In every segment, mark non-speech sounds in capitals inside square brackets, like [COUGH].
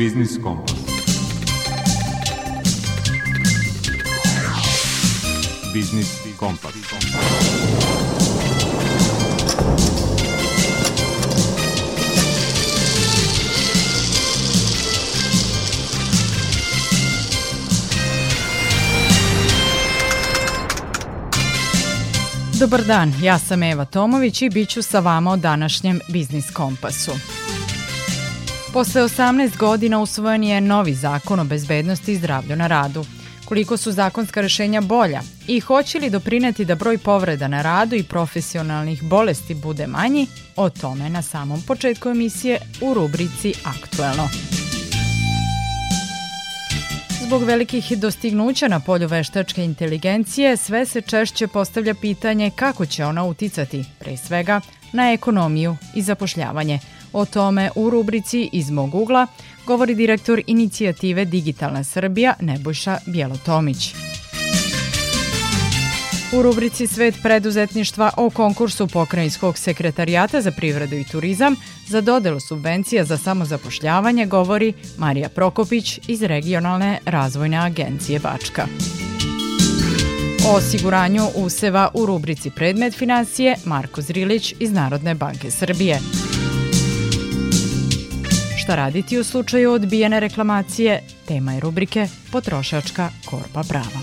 Biznis Kompas. Biznis Kompas. Dobar dan, ja sam Eva Tomović i bit ću sa vama o današnjem Biznis Kompasu. Posle 18 godina usvojen je novi zakon o bezbednosti i zdravlju na radu. Koliko su zakonska rešenja bolja i hoće li doprineti da broj povreda na radu i profesionalnih bolesti bude manji, o tome na samom početku emisije u rubrici Aktuelno. Zbog velikih dostignuća na polju veštačke inteligencije, sve se češće postavlja pitanje kako će ona uticati, pre svega, na ekonomiju i zapošljavanje – O tome u rubrici Iz mog ugla govori direktor inicijative Digitalna Srbija Nebojša Bjelotomić. U rubrici Svet preduzetništva o konkursu Pokrajinskog sekretarijata za privredu i turizam za dodelu subvencija za samozapošljavanje govori Marija Prokopić iz Regionalne razvojne agencije Bačka. O osiguranju useva u rubrici Predmet financije Marko Zrilić iz Narodne banke Srbije. Šta raditi u slučaju odbijene reklamacije? Tema je rubrike Potrošačka korpa prava.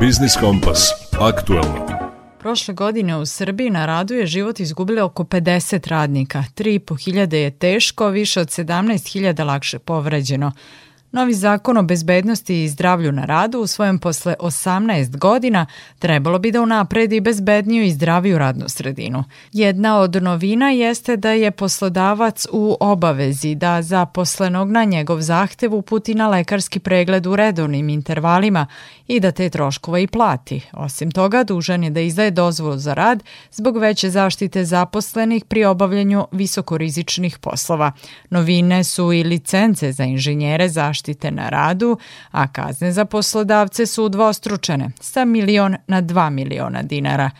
Biznis Kompas. Aktualno. Prošle godine u Srbiji na radu je život izgubilo oko 50 radnika. 3.500 je teško, više od 17.000 lakše povređeno. Novi zakon o bezbednosti i zdravlju na radu usvojen posle 18 godina trebalo bi da unapredi bezbedniju i zdraviju radnu sredinu. Jedna od novina jeste da je poslodavac u obavezi da zaposlenog na njegov zahtev uputi na lekarski pregled u redovnim intervalima i da te troškova i plati. Osim toga, dužan je da izdaje dozvolu za rad zbog veće zaštite zaposlenih pri obavljanju visokorizičnih poslova. Novine su i licence za inženjere zaštite na radu, a kazne za poslodavce su udvostručene sa milion na 2 miliona dinara.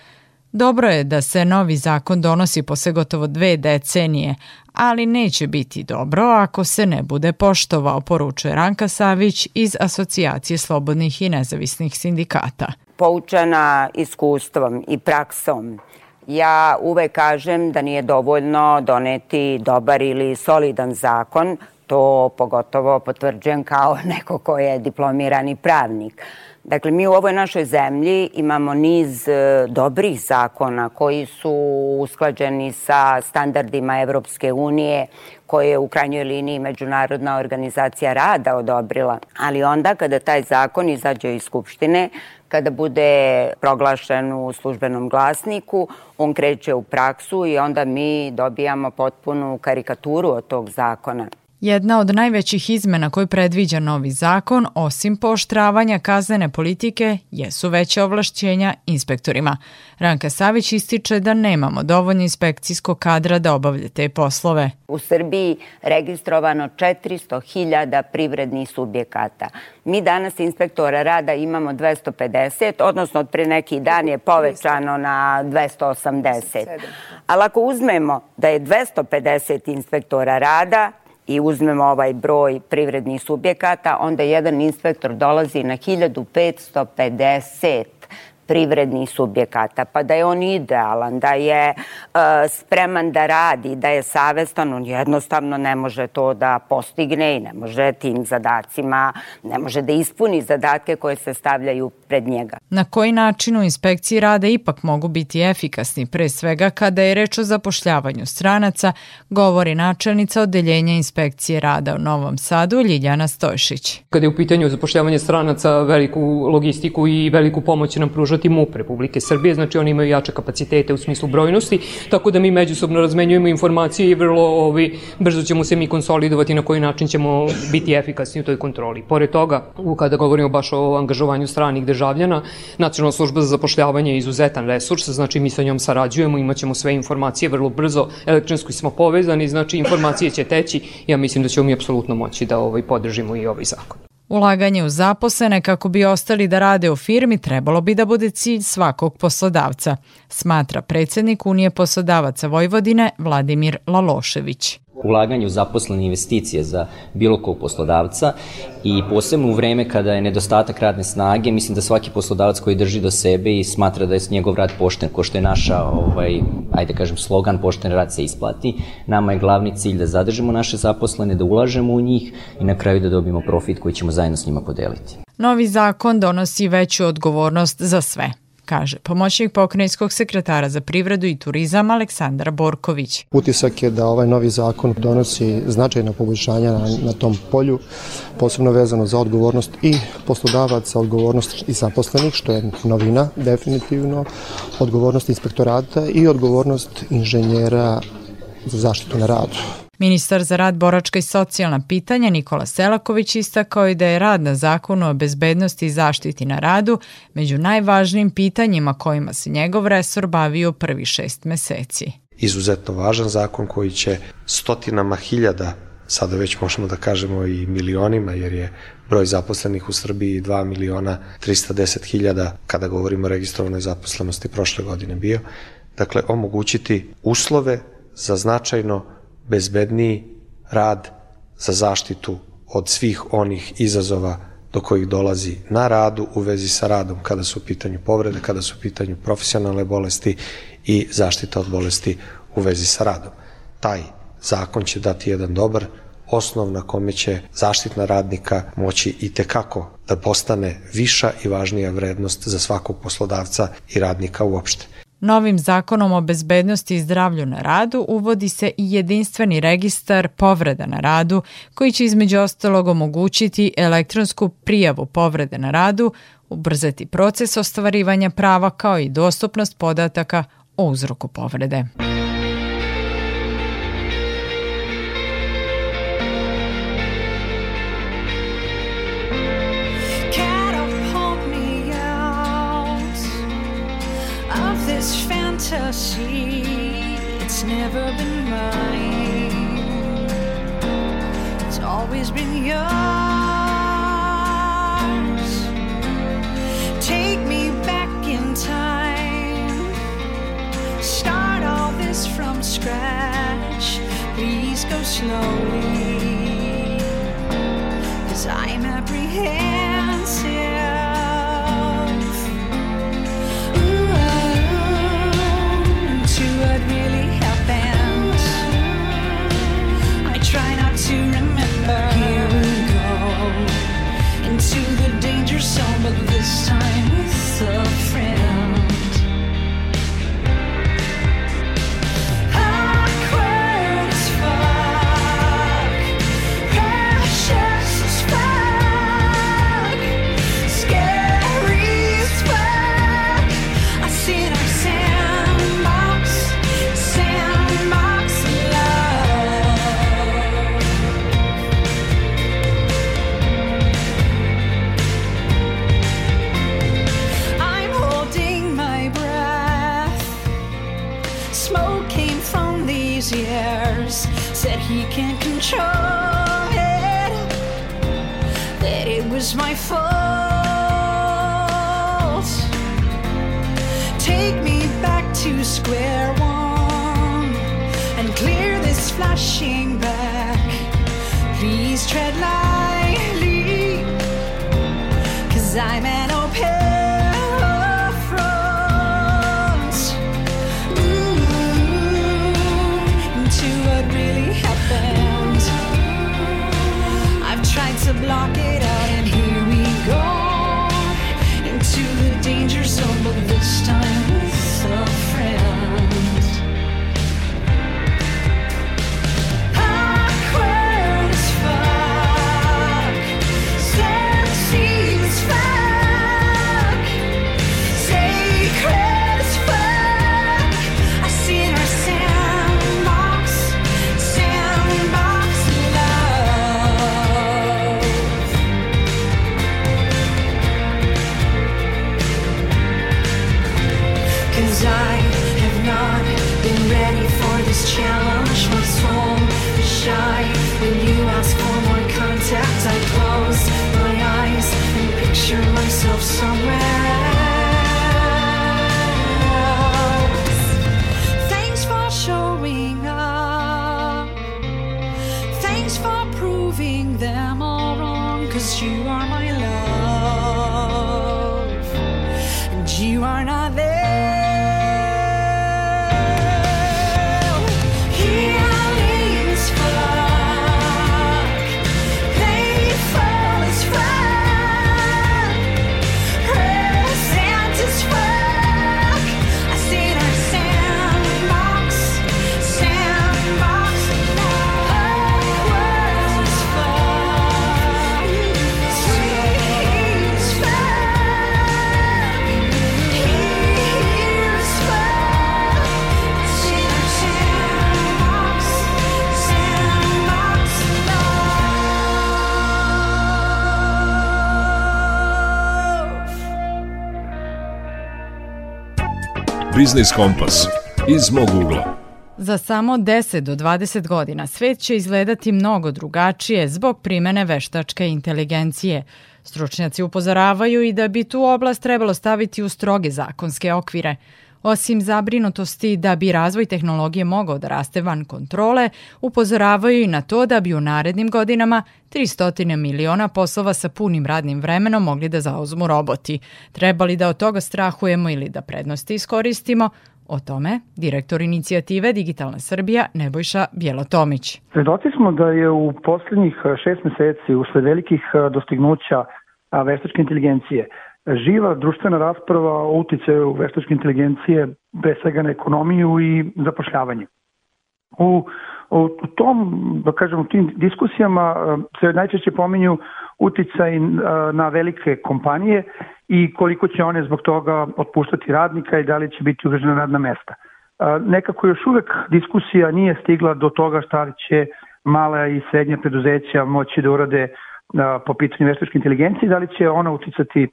Dobro je da se novi zakon donosi posle gotovo dve decenije, ali neće biti dobro ako se ne bude poštovao, poručuje Ranka Savić iz Asocijacije slobodnih i nezavisnih sindikata. Poučena iskustvom i praksom, ja uvek kažem da nije dovoljno doneti dobar ili solidan zakon, to pogotovo potvrđujem kao [LAUGHS] neko ko je diplomirani pravnik. Dakle, mi u ovoj našoj zemlji imamo niz e, dobrih zakona koji su usklađeni sa standardima Evropske unije, koje je u krajnjoj liniji Međunarodna organizacija rada odobrila. Ali onda kada taj zakon izađe iz Skupštine, kada bude proglašen u službenom glasniku, on kreće u praksu i onda mi dobijamo potpunu karikaturu od tog zakona. Jedna od najvećih izmena koju predviđa novi zakon, osim pooštravanja kaznene politike, jesu veće ovlašćenja inspektorima. Ranka Savić ističe da nemamo dovoljno inspekcijskog kadra da obavlja te poslove. U Srbiji registrovano 400.000 privrednih subjekata. Mi danas inspektora rada imamo 250, odnosno od pre neki dan je povećano na 280. Ali ako uzmemo da je 250 inspektora rada, i uzmemo ovaj broj privrednih subjekata, onda jedan inspektor dolazi na 1550 privrednih subjekata, pa da je on idealan, da je uh, spreman da radi, da je savestan, on jednostavno ne može to da postigne i ne može tim zadacima, ne može da ispuni zadatke koje se stavljaju pred njega. Na koji način u inspekciji rada ipak mogu biti efikasni, pre svega kada je reč o zapošljavanju stranaca, govori načelnica Odeljenja inspekcije rada u Novom Sadu Ljiljana Stojšić. Kada je u pitanju zapošljavanje stranaca, veliku logistiku i veliku pomoć nam pruža pružati MUP Republike Srbije, znači oni imaju jače kapacitete u smislu brojnosti, tako da mi međusobno razmenjujemo informacije i vrlo ovi, brzo ćemo se mi konsolidovati na koji način ćemo biti efikasni u toj kontroli. Pored toga, kada govorimo baš o angažovanju stranih državljana, Nacionalna služba za zapošljavanje je izuzetan resurs, znači mi sa njom sarađujemo, imaćemo sve informacije vrlo brzo, elektronski smo povezani, znači informacije će teći, ja mislim da ćemo mi apsolutno moći da ovaj podržimo i ovaj zakon. Ulaganje u zaposlene kako bi ostali da rade u firmi trebalo bi da bude cilj svakog poslodavca, smatra predsednik Unije poslodavaca Vojvodine Vladimir Lalošević ulaganje u zaposlene investicije za bilo kog poslodavca i posebno u vreme kada je nedostatak radne snage, mislim da svaki poslodavac koji drži do sebe i smatra da je njegov rad pošten, ko što je naša, ovaj, ajde kažem, slogan pošten rad se isplati, nama je glavni cilj da zadržimo naše zaposlene, da ulažemo u njih i na kraju da dobijemo profit koji ćemo zajedno s njima podeliti. Novi zakon donosi veću odgovornost za sve kaže pomoćnik pokrajinskog sekretara za privredu i turizam Aleksandar Borković. Utisak je da ovaj novi zakon donosi značajna poboljšanja na, na tom polju, posebno vezano za odgovornost i poslodavaca, odgovornost i zaposlenih, što je novina definitivno, odgovornost inspektorata i odgovornost inženjera za zaštitu na radu. Ministar za rad, boračka i socijalna pitanja Nikola Selaković istakao je da je rad na zakonu o bezbednosti i zaštiti na radu među najvažnijim pitanjima kojima se njegov resor bavio prvi šest meseci. Izuzetno važan zakon koji će stotinama hiljada sada već možemo da kažemo i milionima, jer je broj zaposlenih u Srbiji 2 miliona 310 hiljada kada govorimo o registrovanoj zaposlenosti prošle godine bio. Dakle, omogućiti uslove za značajno bezbedniji rad za zaštitu od svih onih izazova do kojih dolazi na radu u vezi sa radom kada su u pitanju povrede, kada su u pitanju profesionalne bolesti i zaštita od bolesti u vezi sa radom. Taj zakon će dati jedan dobar osnov na kome će zaštitna radnika moći i tekako da postane viša i važnija vrednost za svakog poslodavca i radnika uopšte. Novim zakonom o bezbednosti i zdravlju na radu uvodi se i jedinstveni registar povreda na radu koji će između ostalog omogućiti elektronsku prijavu povrede na radu, ubrzati proces ostvarivanja prava kao i dostupnost podataka o uzroku povrede. Fantasy, it's never been mine. It's always been yours. Take me back in time. Start all this from scratch. Please go slowly. Cause I'm apprehensive. of smoke came from these years. Said he can't control it, that it was my fault. Take me back to square one and clear this flashing back. Please tread lightly, cause I'm an Biznis Kompas iz mog ugla. Za samo 10 do 20 godina svet će izgledati mnogo drugačije zbog primene veštačke inteligencije. Stručnjaci upozoravaju i da bi tu oblast trebalo staviti u stroge zakonske okvire. Osim zabrinutosti da bi razvoj tehnologije mogao da raste van kontrole, upozoravaju i na to da bi u narednim godinama 300 miliona poslova sa punim radnim vremenom mogli da zauzmu roboti. Treba li da od toga strahujemo ili da prednosti iskoristimo? O tome direktor inicijative Digitalna Srbija Nebojša Bjelotomić. Svedoci smo da je u poslednjih šest meseci usled velikih dostignuća veštačke inteligencije živa društvena rasprava o uticaju veštačke inteligencije pre svega na ekonomiju i zapošljavanje. U, u tom, da kažem, u tim diskusijama se najčešće pominju uticaj na velike kompanije i koliko će one zbog toga otpuštati radnika i da li će biti ugrožena radna mesta. Nekako još uvek diskusija nije stigla do toga šta će mala i srednja preduzeća moći da urade po pitanju veštačke inteligencije, da li će ona uticati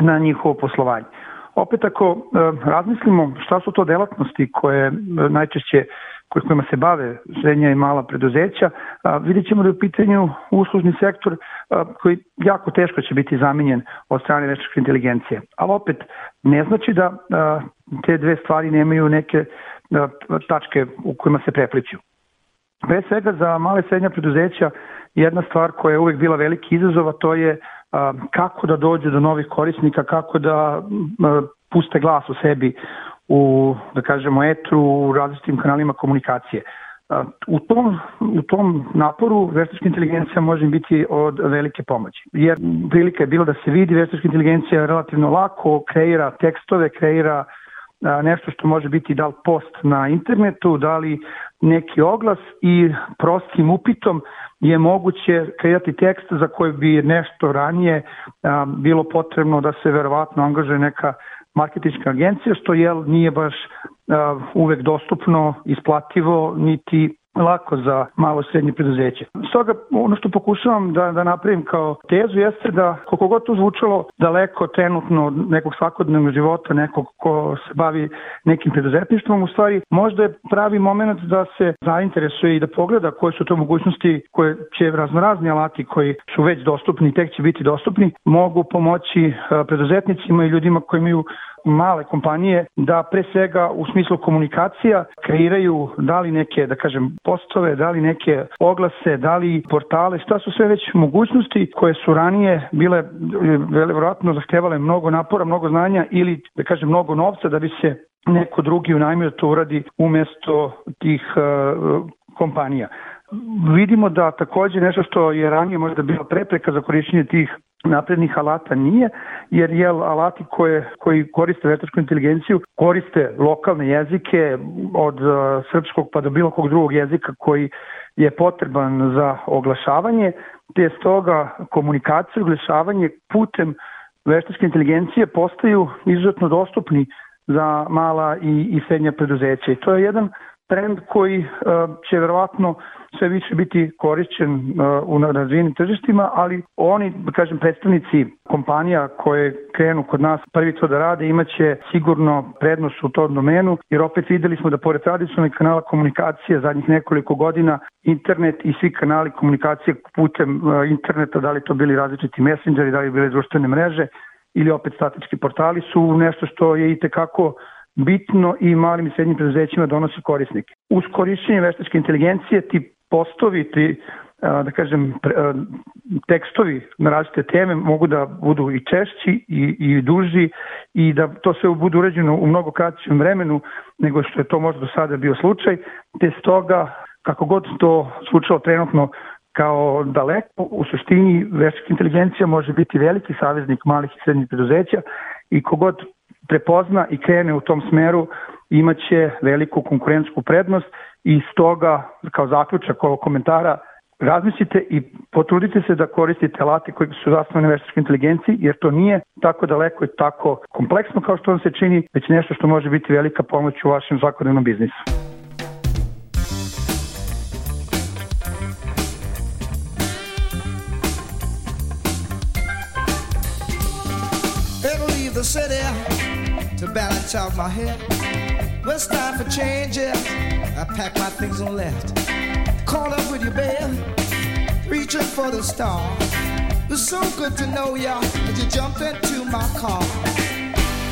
na njihovo poslovanje. Opet ako razmislimo šta su to delatnosti koje najčešće kojima se bave srednja i mala preduzeća, vidjet ćemo da je u pitanju uslužni sektor a, koji jako teško će biti zamenjen od strane veštačke inteligencije. Ali opet, ne znači da te dve stvari nemaju neke tačke u kojima se prepliću. Pre svega za male srednja preduzeća jedna stvar koja je uvek bila veliki izazov, a to je kako da dođe do novih korisnika, kako da puste glas u sebi u, da kažemo, etru, u različitim kanalima komunikacije. U tom, u tom naporu veštačka inteligencija može biti od velike pomoći. Jer prilika je bila da se vidi veštačka inteligencija relativno lako kreira tekstove, kreira nešto što može biti da li post na internetu, da li neki oglas i prostim upitom je moguće kreirati tekst za koji bi nešto ranije bilo potrebno da se verovatno angažuje neka marketinška agencija, što jel nije baš uvek dostupno, isplativo, niti lako za malo srednje preduzeće. Stoga ono što pokušavam da, da napravim kao tezu jeste da koliko god to zvučalo daleko trenutno od nekog svakodnevnog života, nekog ko se bavi nekim preduzetništvom, u stvari možda je pravi moment da se zainteresuje i da pogleda koje su to mogućnosti koje će raznorazni alati koji su već dostupni, tek će biti dostupni, mogu pomoći preduzetnicima i ljudima koji imaju male kompanije da pre svega u smislu komunikacija kreiraju da li neke, da kažem, postove, da li neke oglase, da li portale, šta su sve već mogućnosti koje su ranije bile verovatno zahtevale mnogo napora, mnogo znanja ili da kažem mnogo novca da bi se neko drugi unajmio to uradi umesto tih uh, kompanija. Vidimo da takođe nešto što je ranije možda bila prepreka za korišćenje tih naprednih alata nije, jer jel alati koje, koji koriste veštačku inteligenciju koriste lokalne jezike od uh, srpskog pa do bilo kog drugog jezika koji je potreban za oglašavanje, te stoga komunikacija i oglašavanje putem veštačke inteligencije postaju izuzetno dostupni za mala i, i srednja preduzeća. I to je jedan trend koji uh, će verovatno sve više biti korišćen uh, u razvijenim tržištima, ali oni, da kažem, predstavnici kompanija koje krenu kod nas prvi to da rade imaće sigurno prednost u tom domenu, jer opet videli smo da pored tradicionalnih kanala komunikacije zadnjih nekoliko godina internet i svi kanali komunikacije putem uh, interneta, da li to bili različiti messengeri, da li bile društvene mreže ili opet statički portali su nešto što je i tekako bitno i malim i srednjim preduzećima donosi korisnike. Uz korišćenje veštačke inteligencije ti postovi, ti da kažem, tekstovi na različite teme mogu da budu i češći i, i duži i da to sve budu uređeno u mnogo kraćem vremenu nego što je to možda do sada bio slučaj, te stoga kako god to slučalo trenutno kao daleko, u suštini veštačka inteligencija može biti veliki saveznik malih i srednjih preduzeća i kogod prepozna i krene u tom smeru imaće veliku konkurentsku prednost i stoga kao zaključak ovog komentara razmislite i potrudite se da koristite alate koji su zasnovane na veštačkoj inteligenciji, jer to nije tako daleko i tako kompleksno kao što vam se čini, već nešto što može biti velika pomoć u vašem svakodnevnom biznisu. Balance out my head. Well, it's time for changes. I pack my things and left. Caught up with your bed, reaching for the stars. It's so good to know ya as you jumped into my car.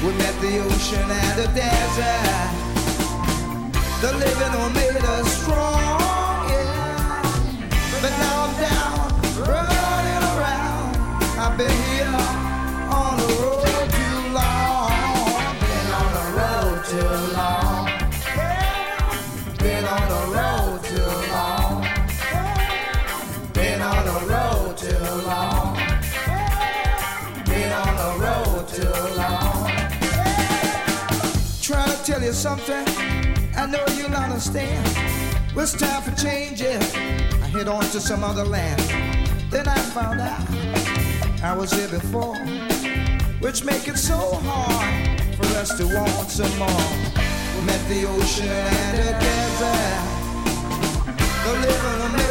We met the ocean and the desert. The living on made us strong, yeah. But now I'm down, running around. I've been here something I know you'll understand. It's time for changes. I head on to some other land. Then I found out I was here before, which make it so hard for us to want some more. We met the ocean and the desert. The living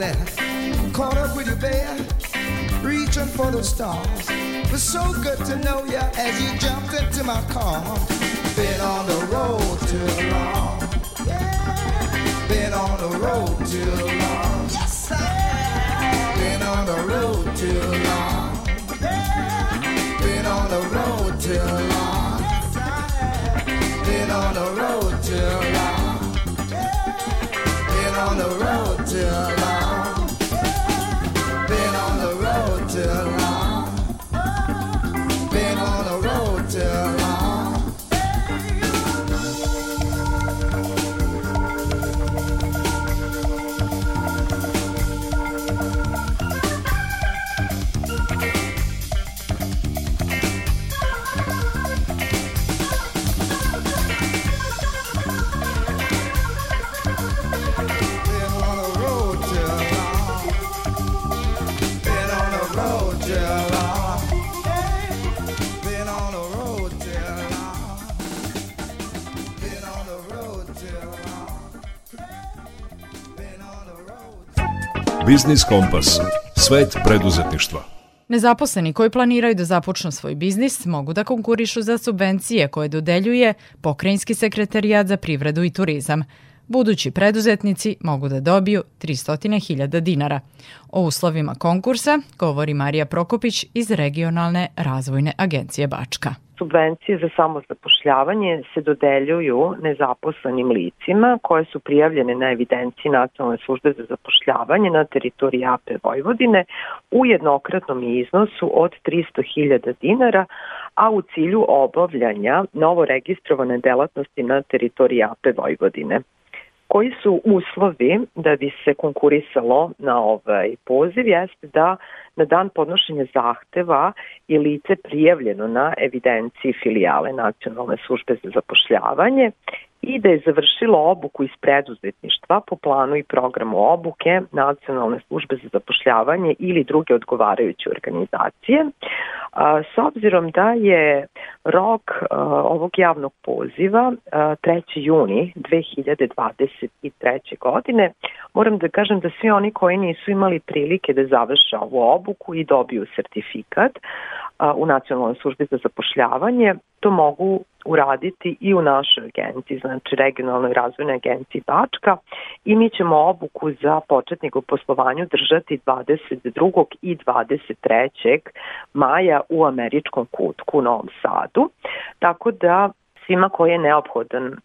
things. Caught up with you, babe reaching for the stars. It was so good to know you as you jumped into my car. Been on the road too long. Been on the road too long. Yes, Been on the road too long. Been on the road too long. Been on the road too long. Been on the road too long. Biznis Kompas. Svet preduzetništva. Nezaposleni koji planiraju da započnu svoj biznis mogu da konkurišu za subvencije koje dodeljuje Pokrajinski sekretarijat za privredu i turizam. Budući preduzetnici mogu da dobiju 300.000 dinara. O uslovima konkursa govori Marija Prokopić iz Regionalne razvojne agencije Bačka. Subvencije za samozapošljavanje se dodeljuju nezaposlenim licima koje su prijavljene na evidenciji Nacionalne službe za zapošljavanje na teritoriji AP Vojvodine u jednokratnom iznosu od 300.000 dinara, a u cilju obavljanja novo registrovane delatnosti na teritoriji AP Vojvodine. Koji su uslovi da bi se konkurisalo na ovaj poziv jeste da na dan podnošenja zahteva je lice prijavljeno na evidenciji filijale Nacionalne službe za zapošljavanje i da je završilo obuku iz preduzetništva po planu i programu obuke Nacionalne službe za zapošljavanje ili druge odgovarajuće organizacije. S obzirom da je rok ovog javnog poziva a, 3. juni 2023. godine, moram da kažem da svi oni koji nisu imali prilike da završe ovu obuku i dobiju sertifikat u Nacionalnoj službi za zapošljavanje, to mogu uraditi i u našoj agenciji, znači regionalnoj razvojnoj agenciji Bačka i mi ćemo obuku za početnik u poslovanju držati 22. i 23. maja u američkom kutku u Novom Sadu. Tako da svima koji je neophodan e,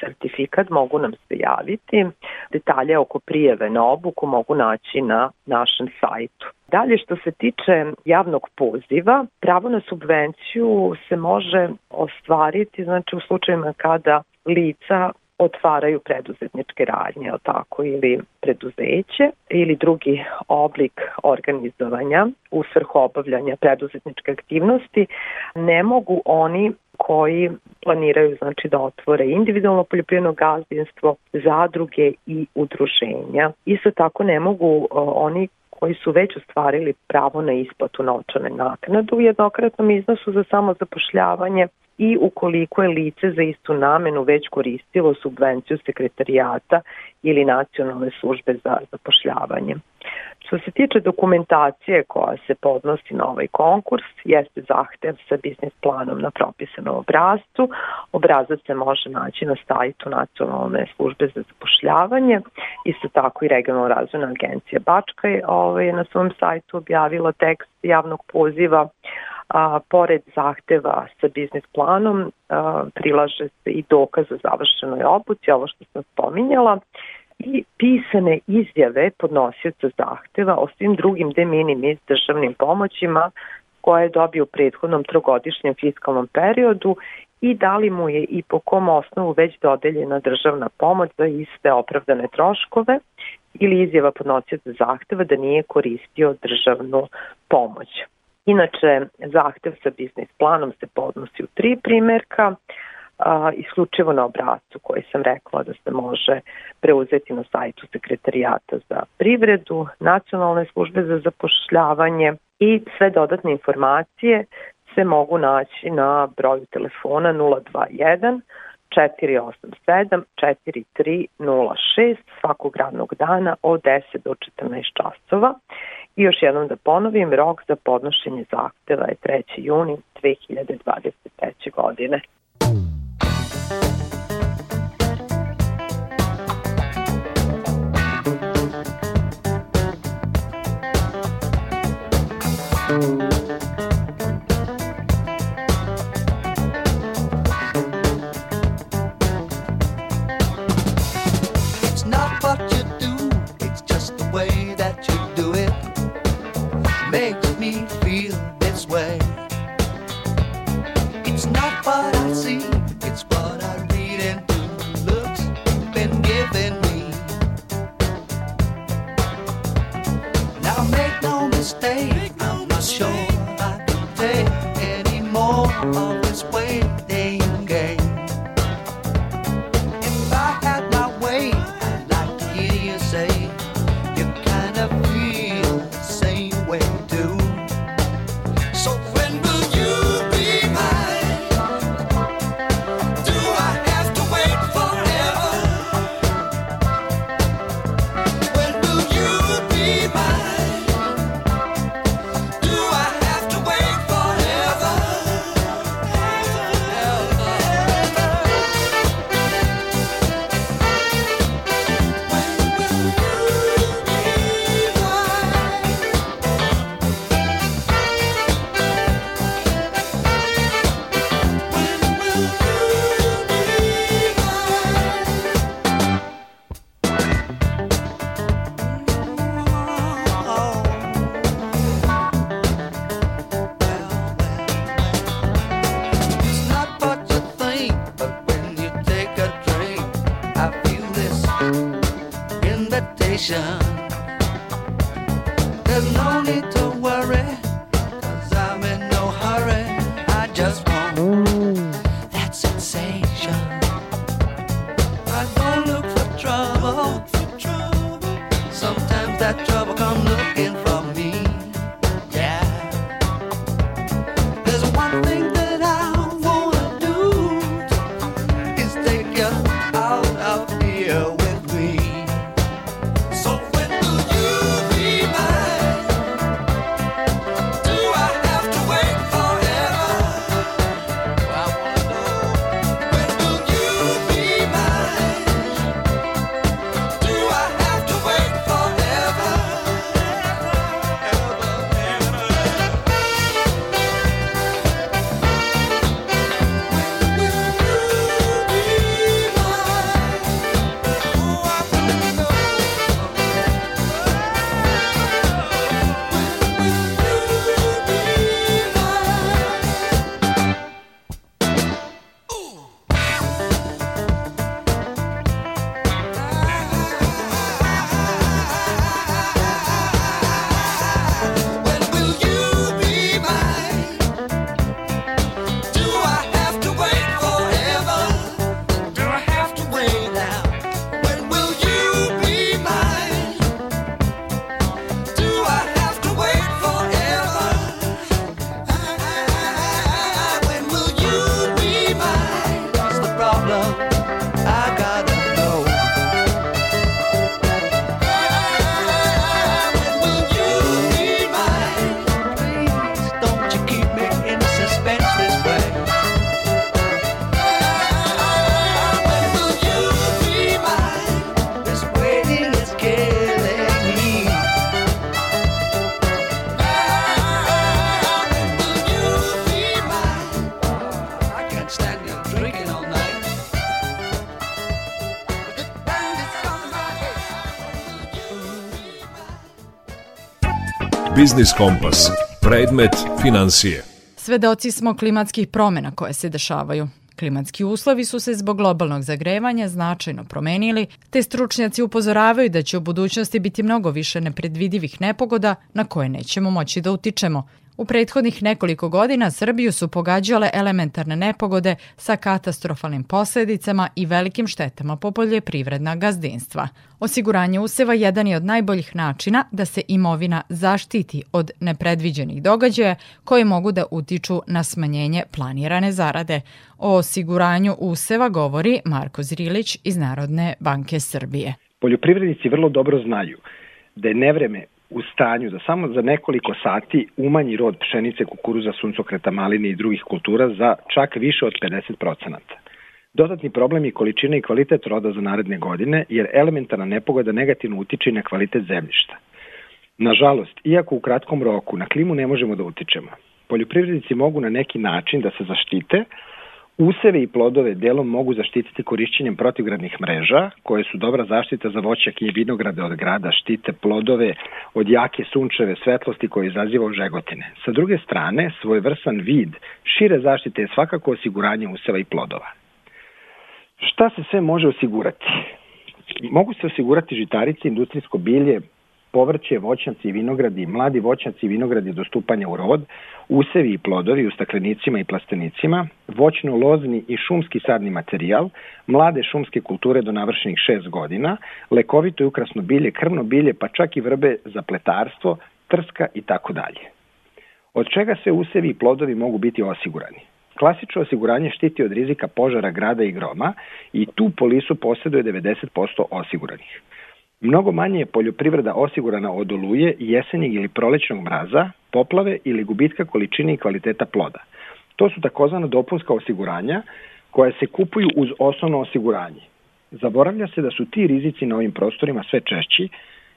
sertifikat mogu nam se javiti. Detalje oko prijeve na obuku mogu naći na našem sajtu. Dalje što se tiče javnog poziva, pravo na subvenciju se može ostvariti znači u slučajima kada lica otvaraju preduzetničke radnje, o tako, ili preduzeće ili drugi oblik organizovanja u svrhu obavljanja preduzetničke aktivnosti, ne mogu oni koji planiraju znači da otvore individualno poljoprivredno gazdinstvo, zadruge i udruženja. Isto tako ne mogu oni koji su već ostvarili pravo na isplatu novčane naknade u jednokratnom iznosu za samozapošljavanje i ukoliko je lice za istu namenu već koristilo subvenciju sekretarijata ili nacionalne službe za zapošljavanje. Što se tiče dokumentacije koja se podnosi na ovaj konkurs, jeste zahtev sa biznis planom na propisanom obrazcu. Obrazac se može naći na sajtu Nacionalne službe za zapošljavanje. Isto tako i Regionalna razvojna agencija Bačka je ovaj, na svom sajtu objavila tekst javnog poziva a, pored zahteva sa biznis planom a, prilaže se i dokaz o završenoj obuci, ovo što sam spominjala, i pisane izjave podnosioca zahteva o svim drugim de minimis državnim pomoćima koje je dobio u prethodnom trogodišnjem fiskalnom periodu i da li mu je i po kom osnovu već dodeljena državna pomoć za iste opravdane troškove ili izjava podnosioca zahteva da nije koristio državnu pomoć. Inače, zahtev sa biznis planom se podnosi u tri primerka, a, isključivo na obrazcu koji sam rekla da se može preuzeti na sajtu sekretarijata za privredu, nacionalne službe za zapošljavanje i sve dodatne informacije se mogu naći na broju telefona 021 487 4306 svakog radnog dana od 10 do 14 časova. I još jednom da ponovim, rok za podnošenje zahteva je 3. juni 2023. godine. that job. Biznis Kompas. Predmet financije. Svedoci smo klimatskih promena koje se dešavaju. Klimatski uslovi su se zbog globalnog zagrevanja značajno promenili, te stručnjaci upozoravaju da će u budućnosti biti mnogo više nepredvidivih nepogoda na koje nećemo moći da utičemo. U prethodnih nekoliko godina Srbiju su pogađale elementarne nepogode sa katastrofalnim posledicama i velikim štetama po poljoprivredna gazdinstva. Osiguranje useva jedan je od najboljih načina da se imovina zaštiti od nepredviđenih događaja koji mogu da utiču na smanjenje planirane zarade. O osiguranju useva govori Marko Zrilić iz Narodne banke Srbije. Poljoprivrednici vrlo dobro znaju da je nevreme u stanju da samo za nekoliko sati umanji rod pšenice, kukuruza, suncokreta, maline i drugih kultura za čak više od 50%. Dodatni problem je količina i kvalitet roda za naredne godine, jer elementarna nepogoda negativno utiče na kvalitet zemljišta. Nažalost, iako u kratkom roku na klimu ne možemo da utičemo, poljoprivrednici mogu na neki način da se zaštite, Useve i plodove delom mogu zaštititi korišćenjem protivgradnih mreža, koje su dobra zaštita za voćak i vinograde od grada, štite plodove od jake sunčeve svetlosti koje izaziva žegotine. Sa druge strane, svojvrsan vid šire zaštite je svakako osiguranje useva i plodova. Šta se sve može osigurati? Mogu se osigurati žitarice, industrijsko bilje, povrće, voćnjaci i vinogradi, mladi voćnjaci i vinogradi do stupanja u rod, usevi i plodovi u staklenicima i plastenicima, voćno-lozni i šumski sadni materijal, mlade šumske kulture do navršenih 6 godina, lekovito i ukrasno bilje, krvno bilje, pa čak i vrbe za pletarstvo, trska i tako dalje. Od čega se usevi i plodovi mogu biti osigurani? Klasično osiguranje štiti od rizika požara grada i groma i tu polisu posjeduje 90% osiguranih. Mnogo manje je poljoprivreda osigurana od oluje, jesenjeg ili prolećnog mraza, poplave ili gubitka količine i kvaliteta ploda. To su takozvana dopunska osiguranja koja se kupuju uz osnovno osiguranje. Zaboravlja se da su ti rizici na ovim prostorima sve češći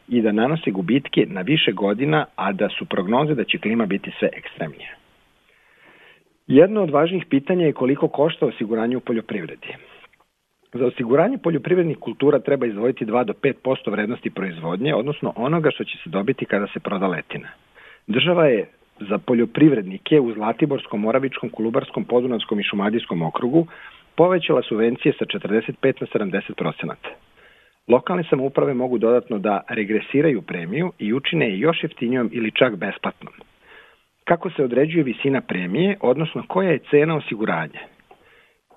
i da nanose gubitke na više godina, a da su prognoze da će klima biti sve ekstremnije. Jedno od važnijih pitanja je koliko košta osiguranje u poljoprivredi. Za osiguranje poljoprivrednih kultura treba izdvojiti 2 do 5% vrednosti proizvodnje, odnosno onoga što će se dobiti kada se proda letina. Država je za poljoprivrednike u Zlatiborskom, Moravičkom, Kolubarskom, Podunavskom i Šumadijskom okrugu povećala subvencije sa 45 na 70 Lokalne samouprave mogu dodatno da regresiraju premiju i učine je još jeftinijom ili čak besplatnom. Kako se određuje visina premije, odnosno koja je cena osiguranja?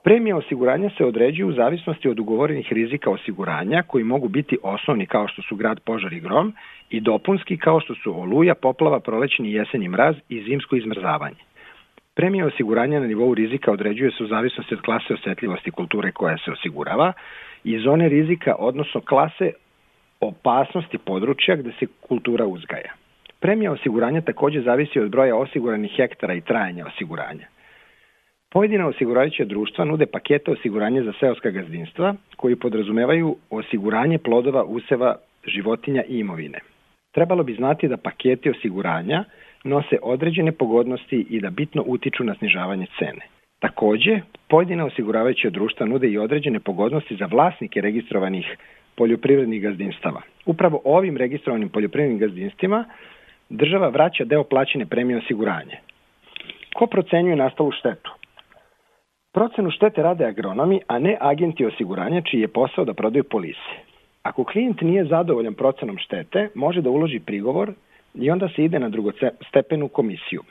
Premija osiguranja se određuje u zavisnosti od ugovorenih rizika osiguranja koji mogu biti osnovni kao što su grad, požar i grom i dopunski kao što su oluja, poplava, prolećni i jesenji mraz i zimsko izmrzavanje. Premija osiguranja na nivou rizika određuje se u zavisnosti od klase osetljivosti kulture koja se osigurava i zone rizika, odnosno klase opasnosti područja gde se kultura uzgaja. Premija osiguranja takođe zavisi od broja osiguranih hektara i trajanja osiguranja. Pojedina osiguravajuća društva nude pakete osiguranja za seoska gazdinstva koji podrazumevaju osiguranje plodova, useva, životinja i imovine. Trebalo bi znati da paketi osiguranja nose određene pogodnosti i da bitno utiču na snižavanje cene. Takođe, pojedina osiguravajuća društva nude i određene pogodnosti za vlasnike registrovanih poljoprivrednih gazdinstava. Upravo ovim registrovanim poljoprivrednim gazdinstvima država vraća deo plaćene premije osiguranja. Ko procenjuje nastalu štetu? Procenu štete rade agronomi, a ne agenti osiguranja čiji je posao da prodaju polise. Ako klijent nije zadovoljan procenom štete, može da uloži prigovor i onda se ide na drugostepenu komisiju.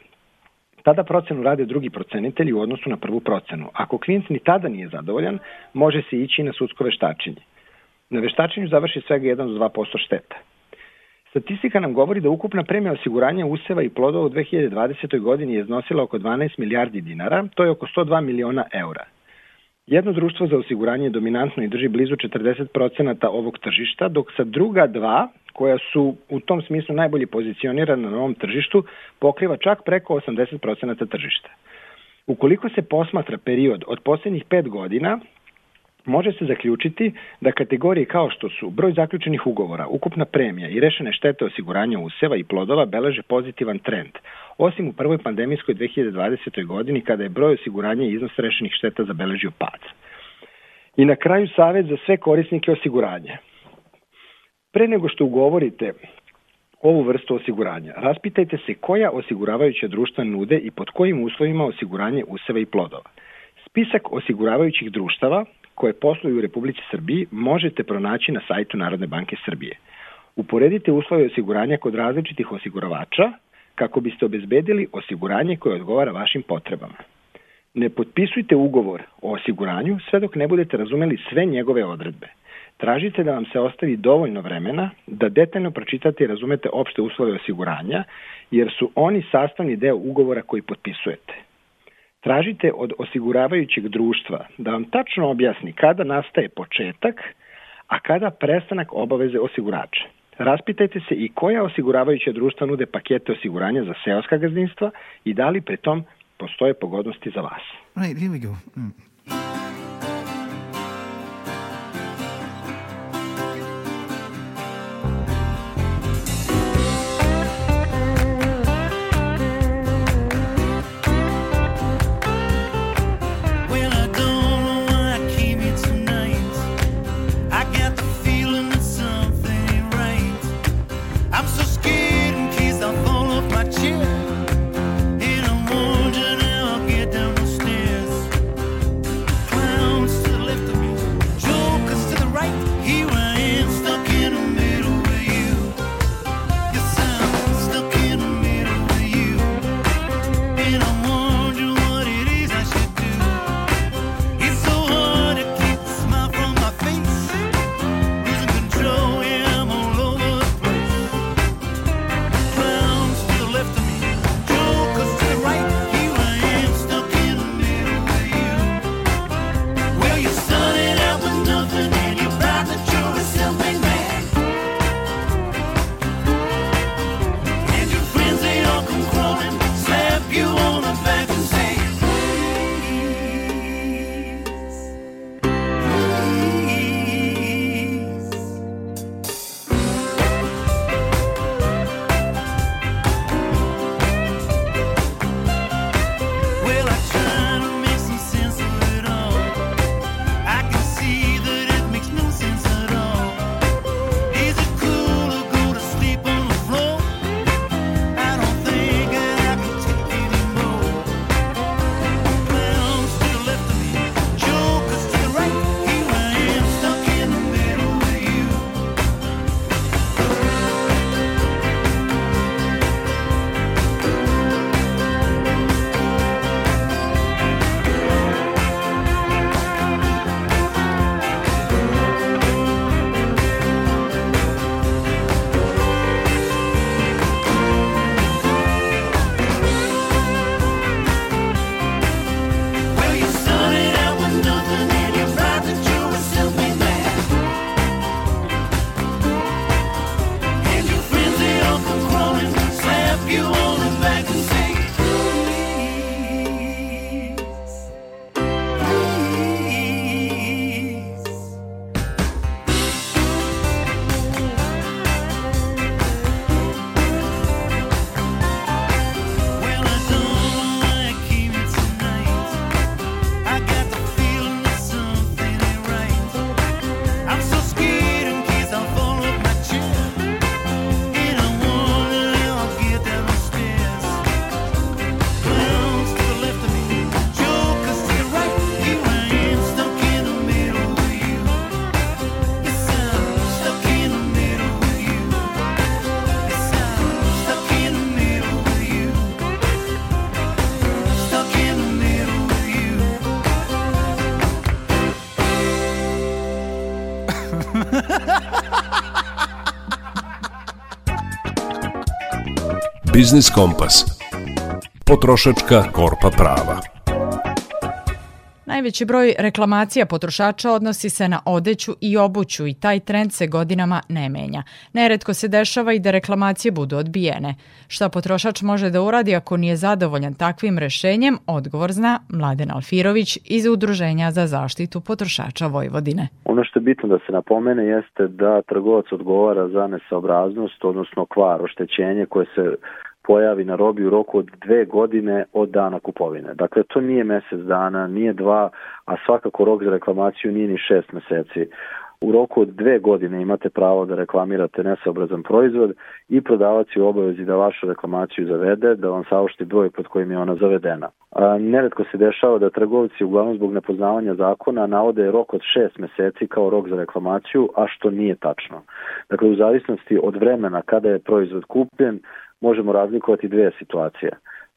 Tada procenu rade drugi procenitelji u odnosu na prvu procenu. Ako klijent ni tada nije zadovoljan, može se ići na sudsko veštačenje. Na veštačenju završi svega 1 do 2% šteta. Statistika nam govori da ukupna premija osiguranja useva i plodova u 2020. godini je iznosila oko 12 milijardi dinara, to je oko 102 miliona eura. Jedno društvo za osiguranje je dominantno i drži blizu 40% ovog tržišta, dok sa druga dva, koja su u tom smislu najbolje pozicionirana na ovom tržištu, pokriva čak preko 80% tržišta. Ukoliko se posmatra period od poslednjih 5 godina, može se zaključiti da kategorije kao što su broj zaključenih ugovora, ukupna premija i rešene štete osiguranja useva i plodova beleže pozitivan trend, osim u prvoj pandemijskoj 2020. godini kada je broj osiguranja i iznos rešenih šteta zabeležio pad. I na kraju savet za sve korisnike osiguranja. Pre nego što ugovorite ovu vrstu osiguranja. Raspitajte se koja osiguravajuća društva nude i pod kojim uslovima osiguranje useva i plodova. Spisak osiguravajućih društava koje posluju u Republici Srbiji možete pronaći na sajtu Narodne banke Srbije. Uporedite uslove osiguranja kod različitih osiguravača kako biste obezbedili osiguranje koje odgovara vašim potrebama. Ne potpisujte ugovor o osiguranju sve dok ne budete razumeli sve njegove odredbe. Tražite da vam se ostavi dovoljno vremena da detaljno pročitate i razumete opšte uslove osiguranja, jer su oni sastavni deo ugovora koji potpisujete. Tražite od osiguravajućeg društva da vam tačno objasni kada nastaje početak, a kada prestanak obaveze osigurača. Raspitajte se i koja osiguravajuća društva nude pakete osiguranja za seoska gazdinstva i da li pri tom postoje pogodnosti za vas. Right, here we go. Biznis Kompas. Potrošačka korpa prava. Najveći broj reklamacija potrošača odnosi se na odeću i obuću i taj trend se godinama ne menja. Neretko se dešava i da reklamacije budu odbijene. Šta potrošač može da uradi ako nije zadovoljan takvim rešenjem, odgovor zna Mladen Alfirović iz Udruženja za zaštitu potrošača Vojvodine. Ono što je bitno da se napomene jeste da trgovac odgovara za nesaobraznost, odnosno kvar, oštećenje koje se pojavi na robi u roku od dve godine od dana kupovine. Dakle, to nije mesec dana, nije dva, a svakako rok za reklamaciju nije ni šest meseci. U roku od dve godine imate pravo da reklamirate nesaobrazan proizvod i prodavac je u obavezi da vašu reklamaciju zavede, da vam saopšti broj pod kojim je ona zavedena. A, neretko se dešava da trgovci uglavnom zbog nepoznavanja zakona navode rok od šest meseci kao rok za reklamaciju, a što nije tačno. Dakle, u zavisnosti od vremena kada je proizvod kupljen, možemo razlikovati dve situacije.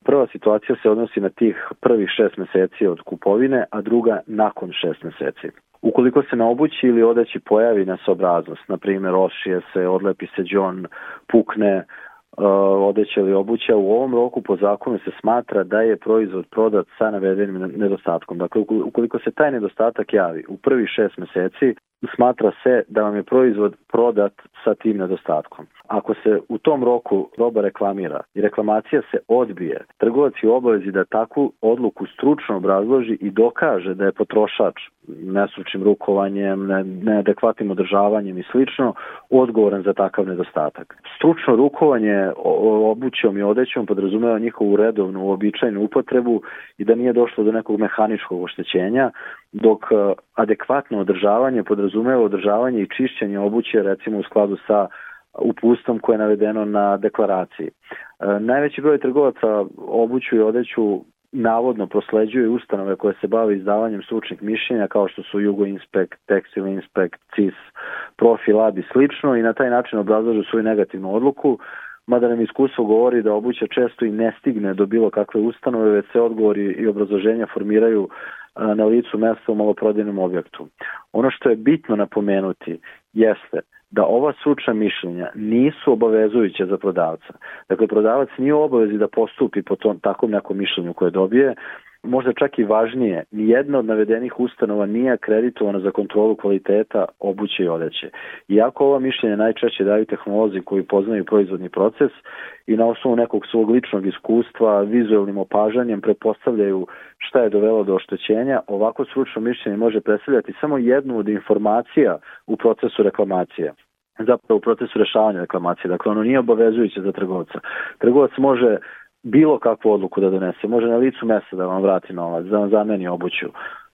Prva situacija se odnosi na tih prvih šest meseci od kupovine, a druga nakon šest meseci. Ukoliko se na obući ili odeći pojavi nesobraznost, na primjer ošije se, odlepi se džon, pukne, uh, odeća ili obuća, u ovom roku po zakonu se smatra da je proizvod prodat sa navedenim nedostatkom. Dakle, ukoliko se taj nedostatak javi u prvih šest meseci, smatra se da vam je proizvod prodat sa tim nedostatkom. Ako se u tom roku roba reklamira i reklamacija se odbije, trgovac je obavezi da takvu odluku stručno obrazloži i dokaže da je potrošač nestručnim rukovanjem, neadekvatnim održavanjem i slično odgovoran za takav nedostatak. Stručno rukovanje obućom i odećom podrazumeva njihovu redovnu, uobičajenu upotrebu i da nije došlo do nekog mehaničkog oštećenja, dok e, adekvatno održavanje podrazumeva održavanje i čišćenje obuće recimo u skladu sa upustom koje je navedeno na deklaraciji. E, najveći broj trgovaca obuću i odeću navodno prosleđuje ustanove koje se bave izdavanjem stručnih mišljenja kao što su Jugo Inspect, Textil Inspect, CIS, Profi Lab i slično i na taj način obrazlažu svoju negativnu odluku, mada nam iskustvo govori da obuća često i ne stigne do bilo kakve ustanove, već se odgovori i obrazloženja formiraju na licu mesta u maloprodajnom objektu. Ono što je bitno napomenuti jeste da ova stručna mišljenja nisu obavezujuća za prodavca. Dakle, prodavac nije u obavezi da postupi po tom takvom nekom mišljenju koje dobije, možda čak i važnije, nijedna od navedenih ustanova nije akreditovana za kontrolu kvaliteta obuće i odeće. Iako ova mišljenja najčešće daju tehnolozi koji poznaju proizvodni proces i na osnovu nekog svog ličnog iskustva, vizualnim opažanjem prepostavljaju šta je dovelo do oštećenja, ovako stručno mišljenje može predstavljati samo jednu od informacija u procesu reklamacije zapravo u procesu rešavanja reklamacije. Dakle, ono nije obavezujuće za trgovca. Trgovac može bilo kakvu odluku da donese, može na licu mesta da vam vrati novac, da vam zameni obuću.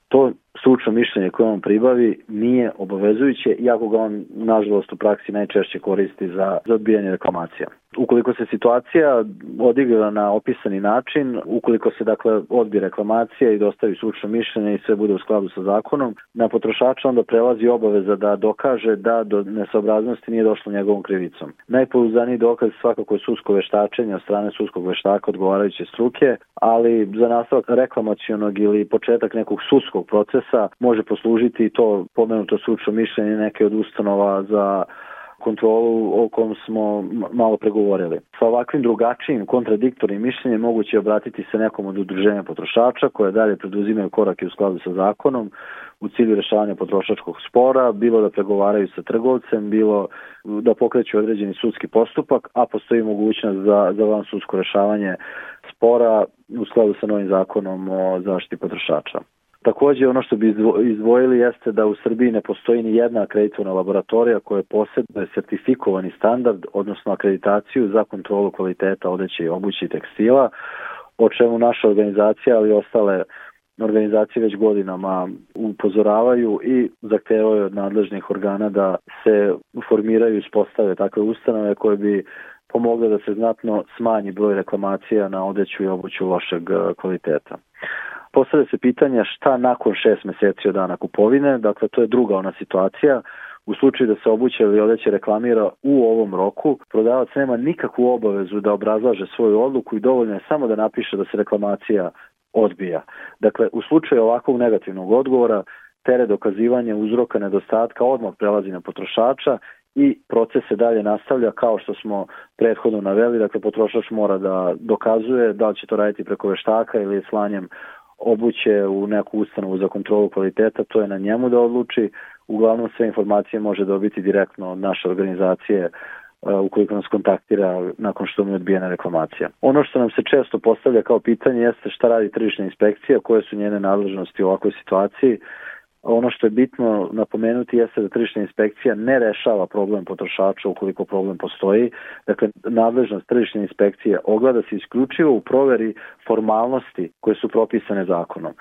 To stručno mišljenje koje on pribavi nije obavezujuće, iako ga on, nažalost, u praksi najčešće koristi za, za odbijanje reklamacija. Ukoliko se situacija odigra na opisani način, ukoliko se dakle odbije reklamacija i dostavi stručno mišljenje i sve bude u skladu sa zakonom, na potrošača onda prelazi obaveza da dokaže da do nesaobraznosti nije došlo njegovom krivicom. Najpouzdaniji dokaz svakako je susko veštačenje od strane suskog veštaka odgovarajuće struke, ali za nastavak reklamacionog ili početak nekog sudskog procesa može poslužiti i to pomenuto stručno mišljenje neke od ustanova za kontrolu o kom smo malo pregovorili. Sa ovakvim drugačijim kontradiktornim mišljenjem moguće je obratiti se nekom od udruženja potrošača koje dalje preduzimaju korake u skladu sa zakonom u cilju rešavanja potrošačkog spora, bilo da pregovaraju sa trgovcem, bilo da pokreću određeni sudski postupak, a postoji mogućnost za, za van sudsko rešavanje spora u skladu sa novim zakonom o zaštiti potrošača. Takođe, ono što bi izdvojili jeste da u Srbiji ne postoji ni jedna akreditovana laboratorija koja posjeduje sertifikovani standard, odnosno akreditaciju za kontrolu kvaliteta odeće i obuće i tekstila, o čemu naša organizacija, ali i ostale organizacije već godinama upozoravaju i zahtevaju od nadležnih organa da se formiraju i spostave takve ustanove koje bi pomogle da se znatno smanji broj reklamacija na odeću i obuću lošeg kvaliteta. Postavlja se pitanja šta nakon šest meseci od dana kupovine, dakle to je druga ona situacija, u slučaju da se obuće ili odeće reklamira u ovom roku, prodavac nema nikakvu obavezu da obrazlaže svoju odluku i dovoljno je samo da napiše da se reklamacija odbija. Dakle, u slučaju ovakvog negativnog odgovora, tere dokazivanja uzroka nedostatka odmah prelazi na potrošača i proces se dalje nastavlja kao što smo prethodno naveli, dakle potrošač mora da dokazuje da li će to raditi preko veštaka ili slanjem obuće u neku ustanovu za kontrolu kvaliteta, to je na njemu da odluči. Uglavnom sve informacije može dobiti direktno od naše organizacije uh, ukoliko nas kontaktira nakon što mu je odbijena reklamacija. Ono što nam se često postavlja kao pitanje jeste šta radi tržišna inspekcija, koje su njene nadležnosti u ovakvoj situaciji. Ono što je bitno napomenuti jeste da tržišna inspekcija ne rešava problem potrošača ukoliko problem postoji. Dakle, nadležnost tržišne inspekcije ogleda se isključivo u proveri formalnosti koje su propisane zakonom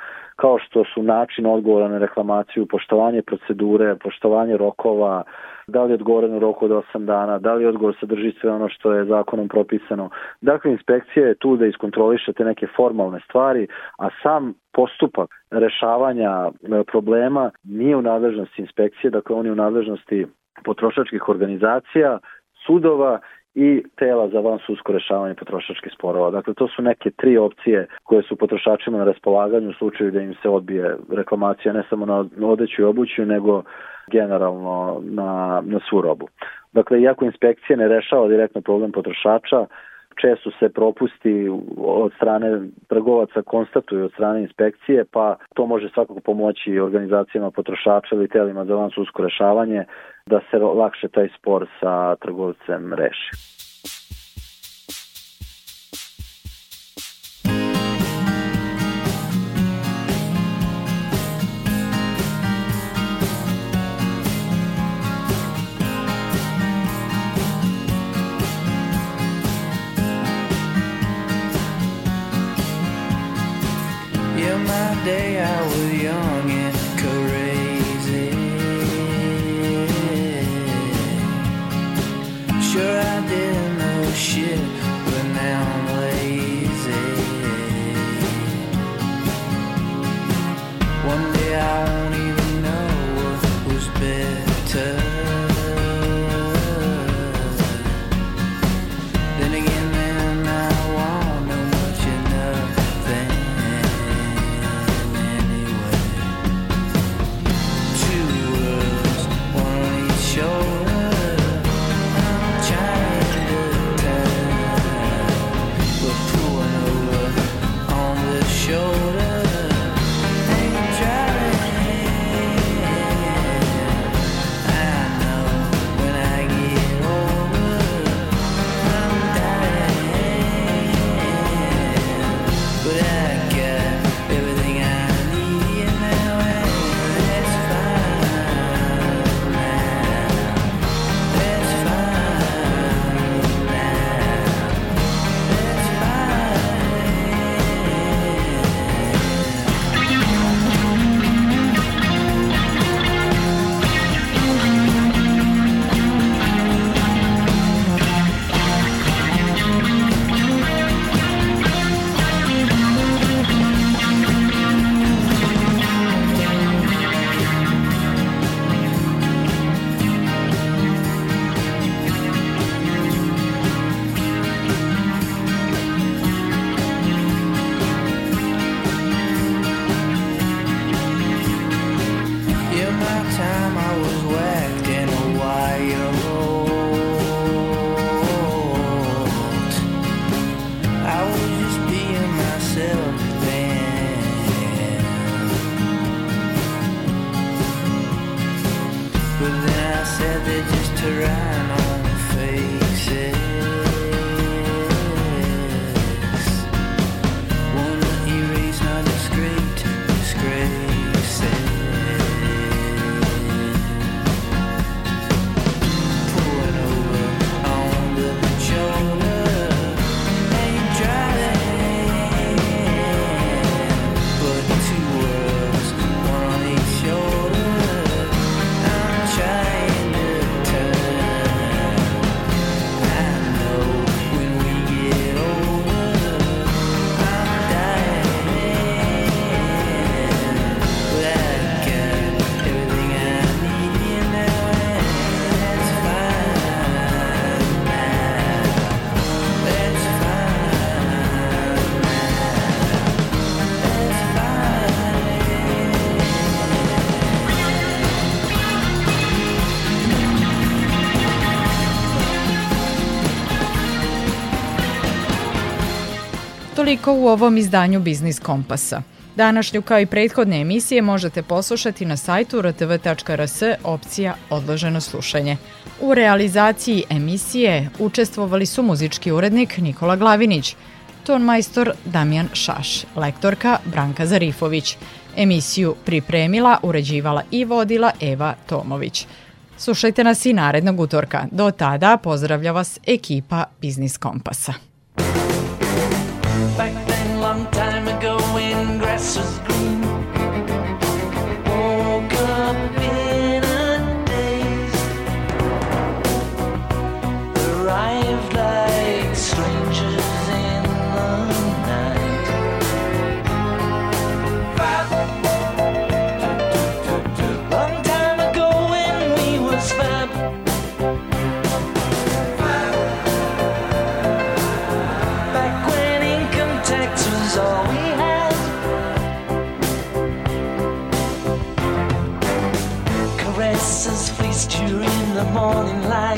kao što su način odgovora na reklamaciju, poštovanje procedure, poštovanje rokova, da li je odgovoren u roku od 8 dana, da li odgovor sadrži sve ono što je zakonom propisano. Dakle, inspekcija je tu da iskontroliše te neke formalne stvari, a sam postupak rešavanja e, problema nije u nadležnosti inspekcije, dakle on je u nadležnosti potrošačkih organizacija, sudova i tela za van sudsko rešavanje potrošačkih sporova. Dakle, to su neke tri opcije koje su potrošačima na raspolaganju u slučaju da im se odbije reklamacija ne samo na odeću i obuću, nego generalno na, na svu robu. Dakle, iako inspekcija ne rešava direktno problem potrošača, često se propusti od strane trgovaca konstatuju od strane inspekcije, pa to može svakako pomoći organizacijama potrošača ili telima za van sudsko rešavanje da se lakše taj spor sa trgovcem reši. Toliko u ovom izdanju Biznis Kompasa. Današnju kao i prethodne emisije možete poslušati na sajtu rtv.rs opcija odloženo slušanje. U realizaciji emisije učestvovali su muzički urednik Nikola Glavinić, ton majstor Damjan Šaš, lektorka Branka Zarifović, Emisiju pripremila, uređivala i vodila Eva Tomović. Slušajte nas i narednog utorka. Do tada pozdravlja vas ekipa Biznis Kompasa. The morning light.